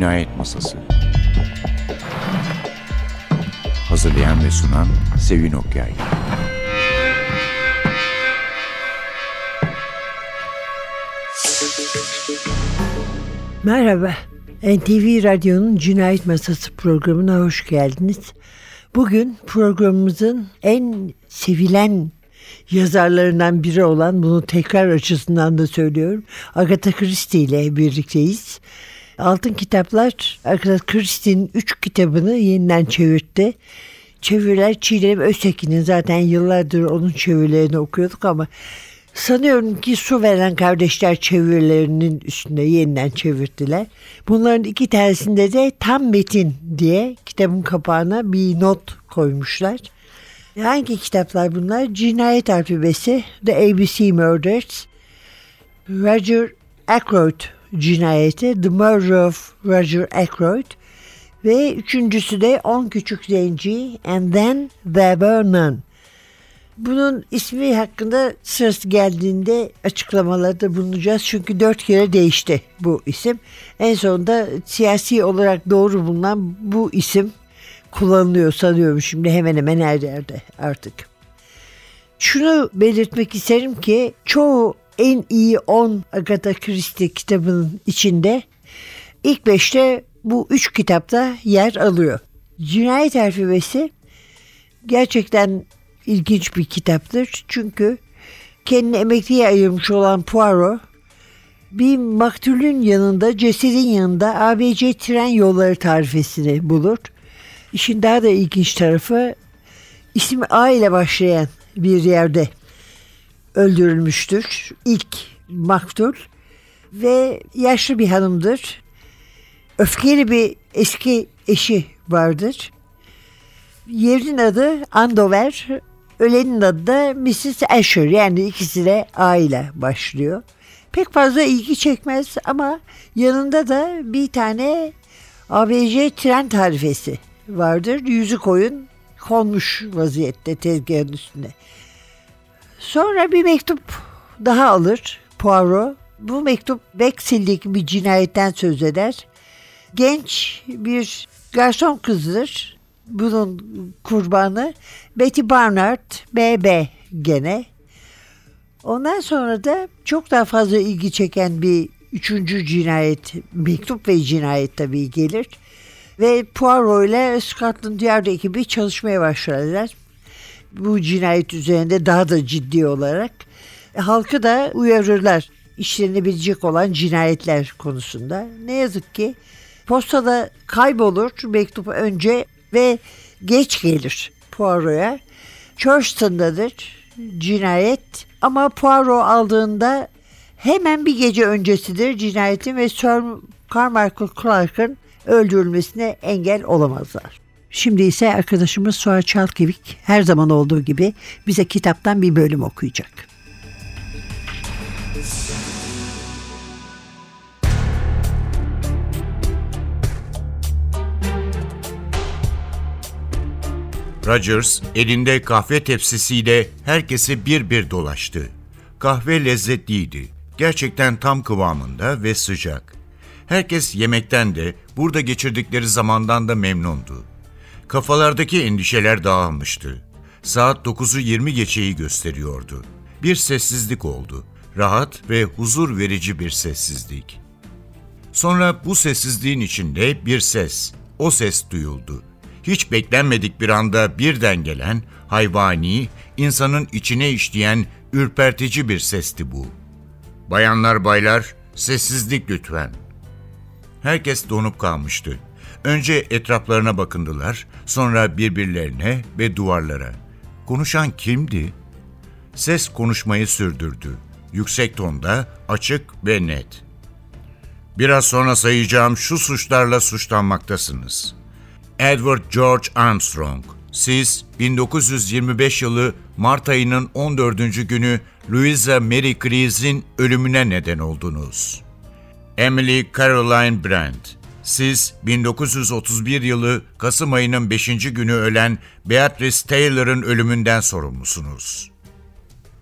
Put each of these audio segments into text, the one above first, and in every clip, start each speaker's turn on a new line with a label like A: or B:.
A: Cinayet Masası Hazırlayan ve sunan Sevin Okyay
B: Merhaba, NTV Radyo'nun Cinayet Masası programına hoş geldiniz. Bugün programımızın en sevilen yazarlarından biri olan, bunu tekrar açısından da söylüyorum, Agatha Christie ile birlikteyiz. Altın Kitaplar Agatha Christie'nin üç kitabını yeniden çevirdi. Çeviriler Çiğdem Öztekin'in zaten yıllardır onun çevirilerini okuyorduk ama Sanıyorum ki Su Veren Kardeşler çevirilerinin üstünde yeniden çevirdiler. Bunların iki tanesinde de tam metin diye kitabın kapağına bir not koymuşlar. Hangi kitaplar bunlar? Cinayet Alfabesi, The ABC Murders, Roger Ackroyd cinayeti, The Murder of Roger Ackroyd ve üçüncüsü de On Küçük Zenci and Then There Were None. Bunun ismi hakkında sırası geldiğinde açıklamalarda bulunacağız. Çünkü dört kere değişti bu isim. En sonunda siyasi olarak doğru bulunan bu isim kullanılıyor sanıyorum şimdi hemen hemen her yerde artık. Şunu belirtmek isterim ki çoğu en iyi 10 Agatha Christie kitabının içinde ilk beşte bu üç kitapta yer alıyor. Cinayet Alfabesi gerçekten ilginç bir kitaptır. Çünkü kendini emekliye ayırmış olan Poirot bir maktulün yanında, cesedin yanında ABC tren yolları tarifesini bulur. İşin daha da ilginç tarafı ismi A ile başlayan bir yerde öldürülmüştür. İlk maktul ve yaşlı bir hanımdır. Öfkeli bir eski eşi vardır. Yerin adı Andover, ölenin adı da Mrs. Asher yani ikisi de A ile başlıyor. Pek fazla ilgi çekmez ama yanında da bir tane ABC tren tarifesi vardır. Yüzü koyun konmuş vaziyette tezgahın üstünde. Sonra bir mektup daha alır Poirot. Bu mektup Bexil'deki bir cinayetten söz eder. Genç bir garson kızdır. Bunun kurbanı Betty Barnard BB gene. Ondan sonra da çok daha fazla ilgi çeken bir üçüncü cinayet, mektup ve cinayet tabii gelir. Ve Poirot ile Scotland Yard ekibi çalışmaya başlarlar. Bu cinayet üzerinde daha da ciddi olarak. Halkı da uyarırlar işlenebilecek olan cinayetler konusunda. Ne yazık ki postada kaybolur mektup önce ve geç gelir Poirot'a. Churston'dadır cinayet ama Poirot aldığında hemen bir gece öncesidir cinayetin ve Sir Carmichael Clark'ın öldürülmesine engel olamazlar. Şimdi ise arkadaşımız Suat Çalkevik her zaman olduğu gibi bize kitaptan bir bölüm okuyacak.
C: Rogers elinde kahve tepsisiyle herkesi bir bir dolaştı. Kahve lezzetliydi. Gerçekten tam kıvamında ve sıcak. Herkes yemekten de, burada geçirdikleri zamandan da memnundu. Kafalardaki endişeler dağılmıştı. Saat 9'u 20 geçeyi gösteriyordu. Bir sessizlik oldu. Rahat ve huzur verici bir sessizlik. Sonra bu sessizliğin içinde bir ses, o ses duyuldu. Hiç beklenmedik bir anda birden gelen, hayvani, insanın içine işleyen ürpertici bir sesti bu. Bayanlar baylar, sessizlik lütfen. Herkes donup kalmıştı. Önce etraflarına bakındılar, sonra birbirlerine ve duvarlara. Konuşan kimdi? Ses konuşmayı sürdürdü. Yüksek tonda, açık ve net. Biraz sonra sayacağım şu suçlarla suçlanmaktasınız. Edward George Armstrong, siz 1925 yılı Mart ayının 14. günü Louisa Mary Cleese'in ölümüne neden oldunuz. Emily Caroline Brandt, siz 1931 yılı Kasım ayının 5. günü ölen Beatrice Taylor'ın ölümünden sorumlusunuz.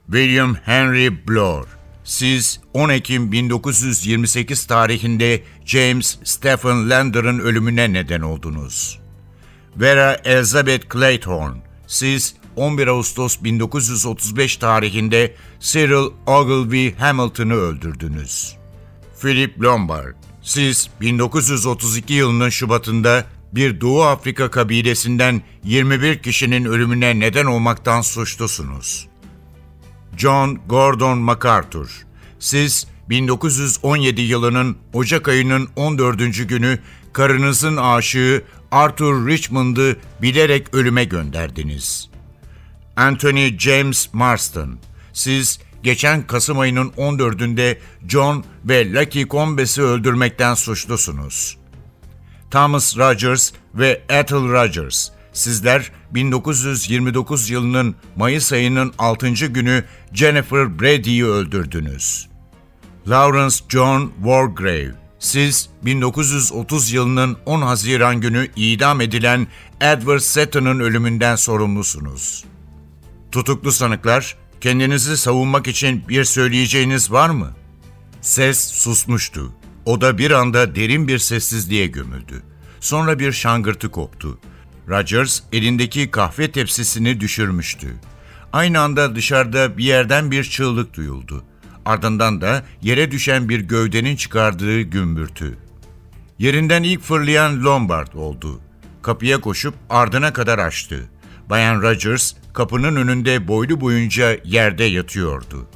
C: William Henry Blore,
D: Siz 10 Ekim 1928 tarihinde James Stephen Lander'ın ölümüne neden oldunuz. Vera Elizabeth Claythorne, siz 11 Ağustos 1935 tarihinde Cyril Ogilvy Hamilton'ı öldürdünüz. Philip Lombard, siz 1932 yılının Şubat'ında bir Doğu Afrika kabilesinden 21 kişinin ölümüne neden olmaktan suçlusunuz. John Gordon MacArthur, siz 1917 yılının Ocak ayının 14. günü karınızın aşığı Arthur Richmond'ı bilerek ölüme gönderdiniz. Anthony James Marston, siz geçen Kasım ayının 14'ünde John ve Lucky Combes'i öldürmekten suçlusunuz. Thomas Rogers ve Ethel Rogers, sizler 1929 yılının Mayıs ayının 6. günü Jennifer Brady'yi öldürdünüz. Lawrence John Wargrave, siz 1930 yılının 10 Haziran günü idam edilen Edward Seton'un ölümünden sorumlusunuz. Tutuklu sanıklar, kendinizi savunmak için bir söyleyeceğiniz var mı? Ses susmuştu. O da bir anda derin bir sessizliğe gömüldü. Sonra bir şangırtı koptu. Rogers elindeki kahve tepsisini düşürmüştü. Aynı anda dışarıda bir yerden bir çığlık duyuldu. Ardından da yere düşen bir gövdenin çıkardığı gümbürtü. Yerinden ilk fırlayan Lombard oldu. Kapıya koşup ardına kadar açtı. Bayan Rogers kapının önünde boylu boyunca yerde yatıyordu.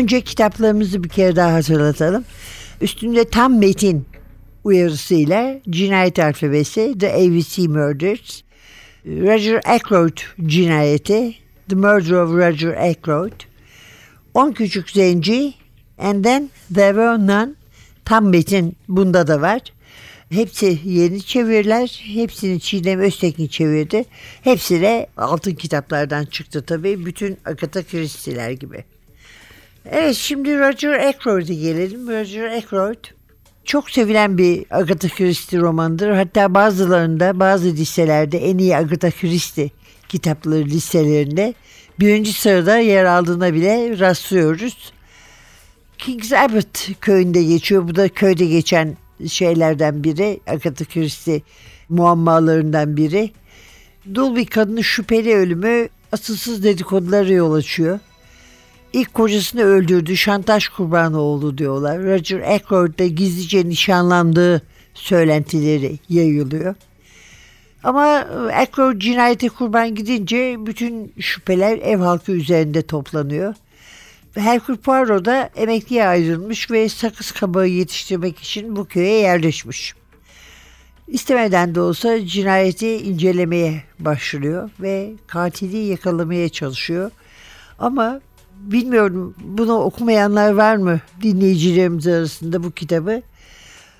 B: Önce kitaplarımızı bir kere daha hatırlatalım. Üstünde tam metin uyarısıyla Cinayet Alfabesi, The ABC Murders, Roger Ackroyd cinayeti, The Murder of Roger Ackroyd, On Küçük Zenci, and then There Were None, tam metin bunda da var. Hepsi yeni çeviriler. Hepsini Çiğdem Öztekin çevirdi. Hepsi de altın kitaplardan çıktı tabii. Bütün Agatha Christie'ler gibi. Evet şimdi Roger Ackroyd'a gelelim. Roger Ackroyd çok sevilen bir Agatha Christie romanıdır. Hatta bazılarında bazı listelerde en iyi Agatha Christie kitapları listelerinde birinci sırada yer aldığına bile rastlıyoruz. Kings Abbott köyünde geçiyor. Bu da köyde geçen şeylerden biri. Agatha Christie muammalarından biri. Dul bir kadının şüpheli ölümü asılsız dedikodulara yol açıyor. İlk kocasını öldürdü, şantaj kurbanı oldu diyorlar. Roger Ackroyd'da gizlice nişanlandığı söylentileri yayılıyor. Ama Ackroyd cinayete kurban gidince bütün şüpheler ev halkı üzerinde toplanıyor. Hercule Poirot da emekliye ayrılmış ve sakız kabağı yetiştirmek için bu köye yerleşmiş. İstemeden de olsa cinayeti incelemeye başlıyor ve katili yakalamaya çalışıyor. Ama bilmiyorum bunu okumayanlar var mı dinleyicilerimiz arasında bu kitabı.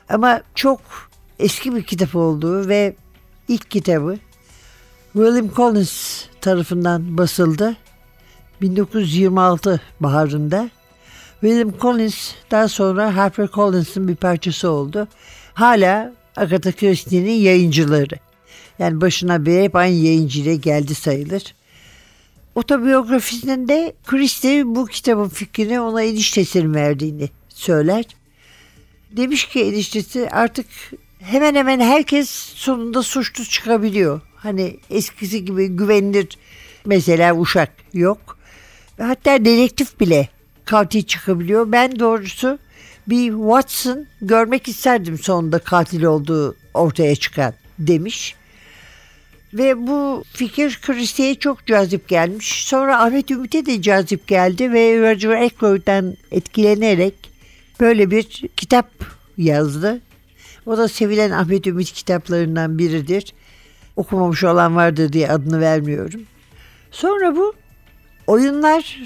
B: Ama çok eski bir kitap olduğu ve ilk kitabı William Collins tarafından basıldı. 1926 baharında. William Collins daha sonra Harper Collins'ın bir parçası oldu. Hala Agatha Christie'nin yayıncıları. Yani başına bir hep aynı yayıncıyla geldi sayılır. Otobiyografisinde Christie bu kitabın fikrini ona eniştesinin verdiğini söyler. Demiş ki eniştesi artık hemen hemen herkes sonunda suçlu çıkabiliyor. Hani eskisi gibi güvenilir mesela uşak yok. Hatta dedektif bile katil çıkabiliyor. Ben doğrusu bir Watson görmek isterdim sonunda katil olduğu ortaya çıkan demiş. Ve bu fikir Christie'ye çok cazip gelmiş. Sonra Ahmet Ümit'e de cazip geldi ve Roger Ackroyd'dan etkilenerek böyle bir kitap yazdı. O da sevilen Ahmet Ümit kitaplarından biridir. Okumamış olan vardır diye adını vermiyorum. Sonra bu oyunlar,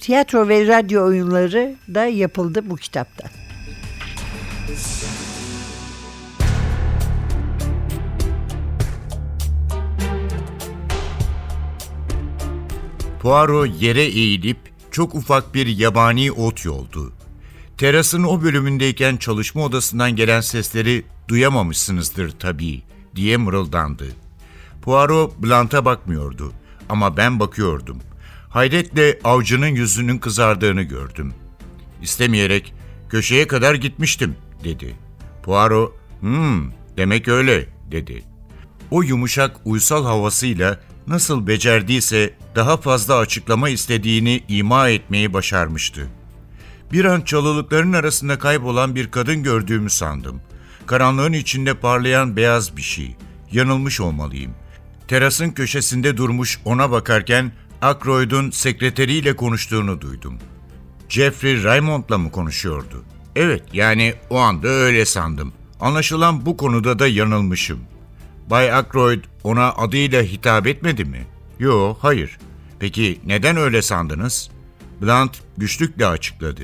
B: tiyatro ve radyo oyunları da yapıldı bu kitapta.
C: Poirot yere eğilip çok ufak bir yabani ot yoldu. Terasın o bölümündeyken çalışma odasından gelen sesleri duyamamışsınızdır tabii diye mırıldandı. Poirot Blunt'a bakmıyordu ama ben bakıyordum. Hayretle avcının yüzünün kızardığını gördüm. İstemeyerek köşeye kadar gitmiştim dedi. Poirot, hmm demek öyle dedi. O yumuşak uysal havasıyla nasıl becerdiyse daha fazla açıklama istediğini ima etmeyi başarmıştı. Bir an çalılıkların arasında kaybolan bir kadın gördüğümü sandım. Karanlığın içinde parlayan beyaz bir şey. Yanılmış olmalıyım. Terasın köşesinde durmuş ona bakarken Ackroyd'un sekreteriyle konuştuğunu duydum. Jeffrey Raymond'la mı konuşuyordu? Evet, yani o anda öyle sandım. Anlaşılan bu konuda da yanılmışım. Bay Ackroyd ona adıyla hitap etmedi mi? Yo, hayır. Peki neden öyle sandınız? Blunt güçlükle açıkladı.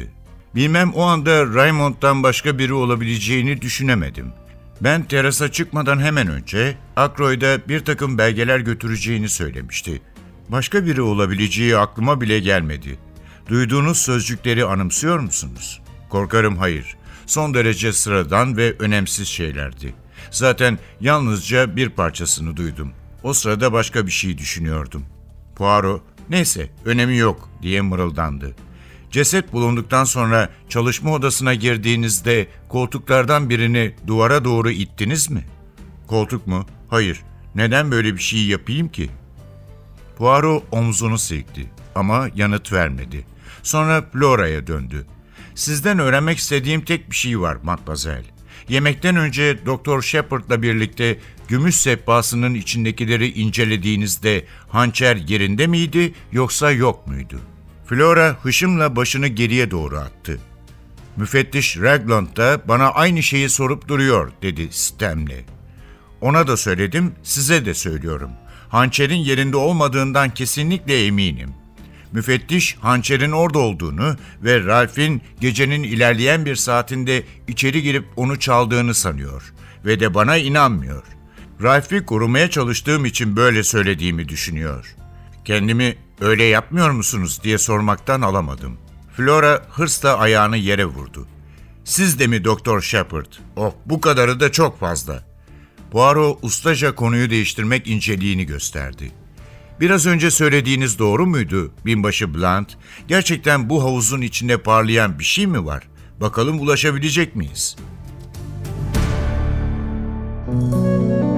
C: Bilmem o anda Raymond'dan başka biri olabileceğini düşünemedim. Ben terasa çıkmadan hemen önce Ackroyd'a bir takım belgeler götüreceğini söylemişti. Başka biri olabileceği aklıma bile gelmedi. Duyduğunuz sözcükleri anımsıyor musunuz? Korkarım hayır. Son derece sıradan ve önemsiz şeylerdi. Zaten yalnızca bir parçasını duydum. O sırada başka bir şey düşünüyordum. Poirot, neyse önemi yok diye mırıldandı. Ceset bulunduktan sonra çalışma odasına girdiğinizde koltuklardan birini duvara doğru ittiniz mi? Koltuk mu? Hayır. Neden böyle bir şey yapayım ki? Poirot omzunu silkti ama yanıt vermedi. Sonra Flora'ya döndü. Sizden öğrenmek istediğim tek bir şey var Matmazel. Yemekten önce Doktor Shepard'la birlikte gümüş sehpasının içindekileri incelediğinizde hançer yerinde miydi yoksa yok muydu? Flora hışımla başını geriye doğru attı. Müfettiş Ragland da bana aynı şeyi sorup duruyor dedi sistemle. Ona da söyledim, size de söylüyorum. Hançerin yerinde olmadığından kesinlikle eminim. Müfettiş hançerin orada olduğunu ve Ralph'in gecenin ilerleyen bir saatinde içeri girip onu çaldığını sanıyor ve de bana inanmıyor. Ralph'i korumaya çalıştığım için böyle söylediğimi düşünüyor. Kendimi öyle yapmıyor musunuz diye sormaktan alamadım. Flora hırsla ayağını yere vurdu. Siz de mi Doktor Shepard? Oh bu kadarı da çok fazla. Poirot ustaca konuyu değiştirmek inceliğini gösterdi. Biraz önce söylediğiniz doğru muydu binbaşı Blunt? Gerçekten bu havuzun içinde parlayan bir şey mi var? Bakalım ulaşabilecek miyiz?
E: golden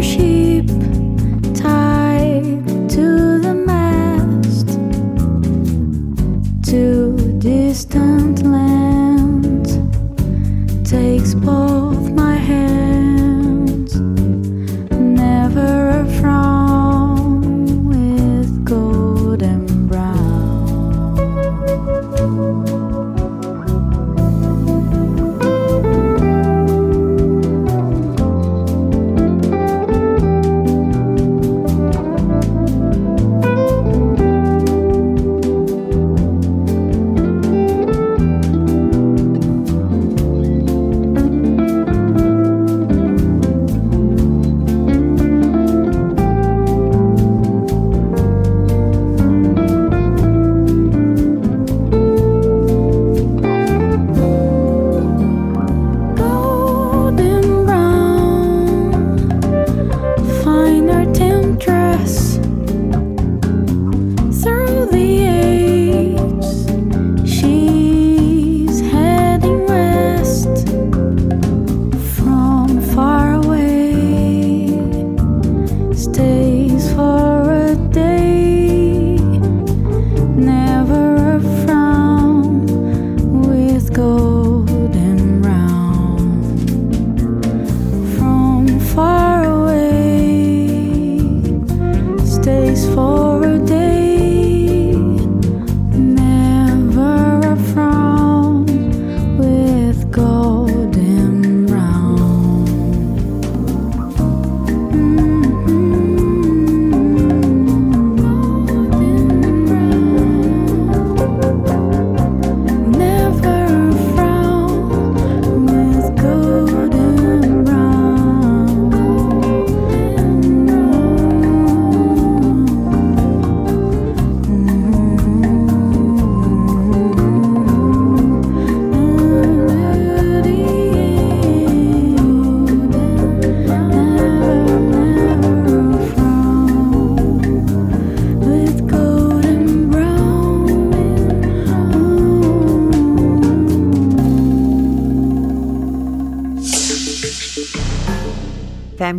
E: On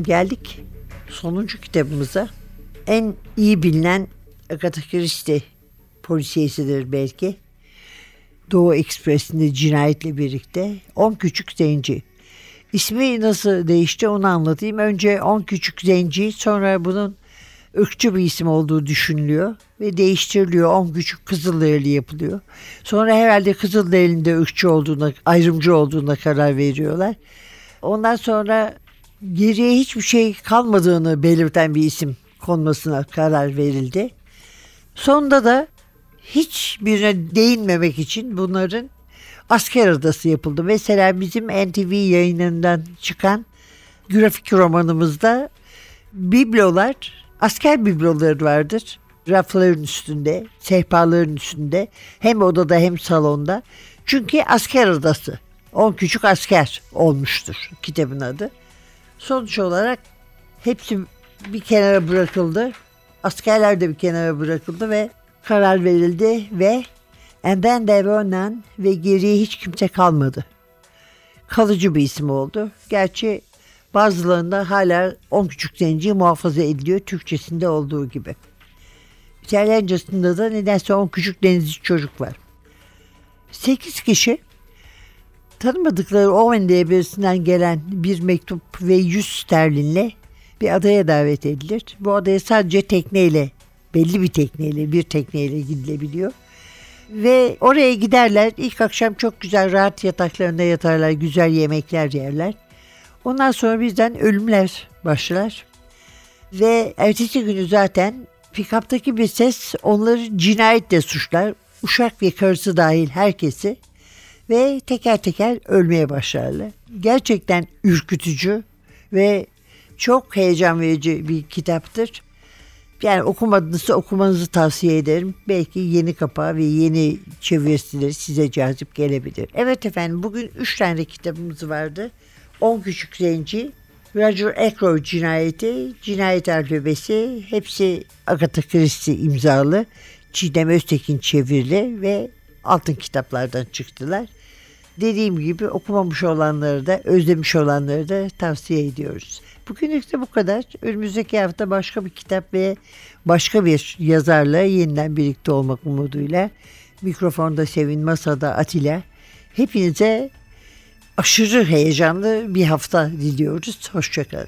B: geldik sonuncu kitabımıza. En iyi bilinen Agatha Christie polisiyesidir belki. Doğu Ekspresi'nde cinayetle birlikte 10 Küçük Zenci. İsmi nasıl değişti onu anlatayım. Önce 10 Küçük Zenci sonra bunun ırkçı bir isim olduğu düşünülüyor ve değiştiriliyor. 10 Küçük Kızılderili yapılıyor. Sonra herhalde Kızılderili'nin de ırkçı olduğuna, ayrımcı olduğuna karar veriyorlar. Ondan sonra geriye hiçbir şey kalmadığını belirten bir isim konmasına karar verildi. Sonunda da hiçbirine değinmemek için bunların asker adası yapıldı. Mesela bizim NTV yayınından çıkan grafik romanımızda biblolar, asker bibloları vardır. Rafların üstünde, sehpaların üstünde hem odada hem salonda. Çünkü asker adası. On küçük asker olmuştur kitabın adı. Sonuç olarak hepsi bir kenara bırakıldı. Askerler de bir kenara bırakıldı ve karar verildi ve And then there were ve geriye hiç kimse kalmadı. Kalıcı bir isim oldu. Gerçi bazılarında hala 10 küçük zenci muhafaza ediliyor Türkçesinde olduğu gibi. İtalyancasında da nedense 10 küçük denizci çocuk var. 8 kişi tanımadıkları Owen diye birisinden gelen bir mektup ve 100 sterlinle bir adaya davet edilir. Bu adaya sadece tekneyle, belli bir tekneyle, bir tekneyle gidilebiliyor. Ve oraya giderler. İlk akşam çok güzel rahat yataklarında yatarlar, güzel yemekler yerler. Ondan sonra birden ölümler başlar. Ve ertesi günü zaten pikaptaki bir ses onları cinayetle suçlar. Uşak ve karısı dahil herkesi ve teker teker ölmeye başlarlar. Gerçekten ürkütücü ve çok heyecan verici bir kitaptır. Yani okumadığınızda okumanızı tavsiye ederim. Belki yeni kapağı ve yeni çevirisileri size cazip gelebilir. Evet efendim bugün 3 tane kitabımız vardı. 10 Küçük Zenci, Roger Ackroyd cinayeti, Cinayet Alfabesi hepsi Agatha Christie imzalı. Çiğdem Öztekin çevirili ve altın kitaplardan çıktılar. Dediğim gibi okumamış olanları da özlemiş olanları da tavsiye ediyoruz. Bugünlük de bu kadar. Önümüzdeki hafta başka bir kitap ve başka bir yazarla yeniden birlikte olmak umuduyla mikrofonda Sevin Masada Atilla. Hepinize aşırı heyecanlı bir hafta diliyoruz. Hoşçakalın.